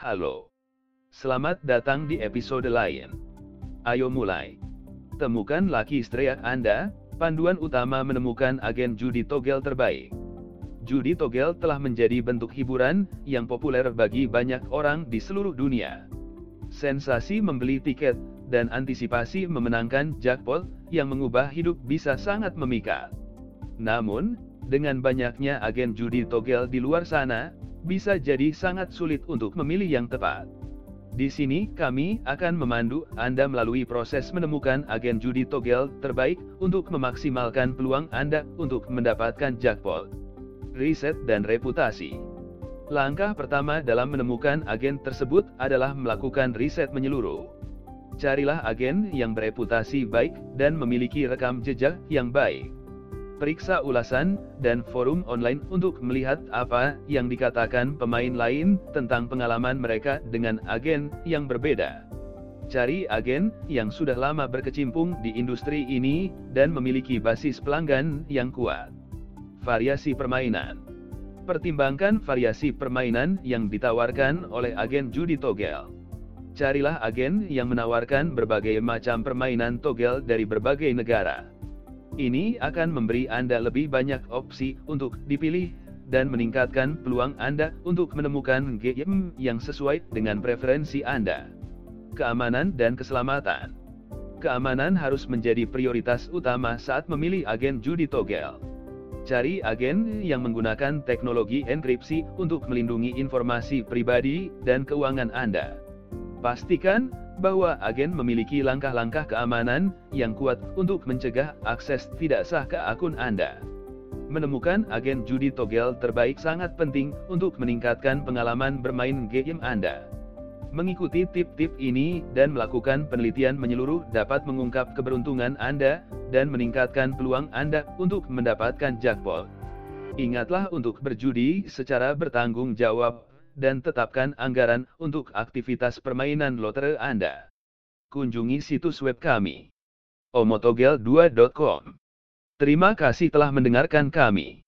Halo. Selamat datang di episode lain. Ayo mulai. Temukan Lucky Streak Anda, panduan utama menemukan agen judi togel terbaik. Judi togel telah menjadi bentuk hiburan yang populer bagi banyak orang di seluruh dunia. Sensasi membeli tiket dan antisipasi memenangkan jackpot yang mengubah hidup bisa sangat memikat. Namun, dengan banyaknya agen judi togel di luar sana, bisa jadi sangat sulit untuk memilih yang tepat. Di sini, kami akan memandu Anda melalui proses menemukan agen judi togel terbaik untuk memaksimalkan peluang Anda untuk mendapatkan jackpot. Riset dan reputasi. Langkah pertama dalam menemukan agen tersebut adalah melakukan riset menyeluruh. Carilah agen yang bereputasi baik dan memiliki rekam jejak yang baik periksa ulasan dan forum online untuk melihat apa yang dikatakan pemain lain tentang pengalaman mereka dengan agen yang berbeda. Cari agen yang sudah lama berkecimpung di industri ini dan memiliki basis pelanggan yang kuat. Variasi permainan. Pertimbangkan variasi permainan yang ditawarkan oleh agen judi togel. Carilah agen yang menawarkan berbagai macam permainan togel dari berbagai negara. Ini akan memberi Anda lebih banyak opsi untuk dipilih dan meningkatkan peluang Anda untuk menemukan game yang sesuai dengan preferensi Anda. Keamanan dan keselamatan. Keamanan harus menjadi prioritas utama saat memilih agen judi togel. Cari agen yang menggunakan teknologi enkripsi untuk melindungi informasi pribadi dan keuangan Anda. Pastikan bahwa agen memiliki langkah-langkah keamanan yang kuat untuk mencegah akses tidak sah ke akun Anda. Menemukan agen judi togel terbaik sangat penting untuk meningkatkan pengalaman bermain game Anda. Mengikuti tip-tip ini dan melakukan penelitian menyeluruh dapat mengungkap keberuntungan Anda dan meningkatkan peluang Anda untuk mendapatkan jackpot. Ingatlah untuk berjudi secara bertanggung jawab dan tetapkan anggaran untuk aktivitas permainan lotre Anda. Kunjungi situs web kami omotogel2.com. Terima kasih telah mendengarkan kami.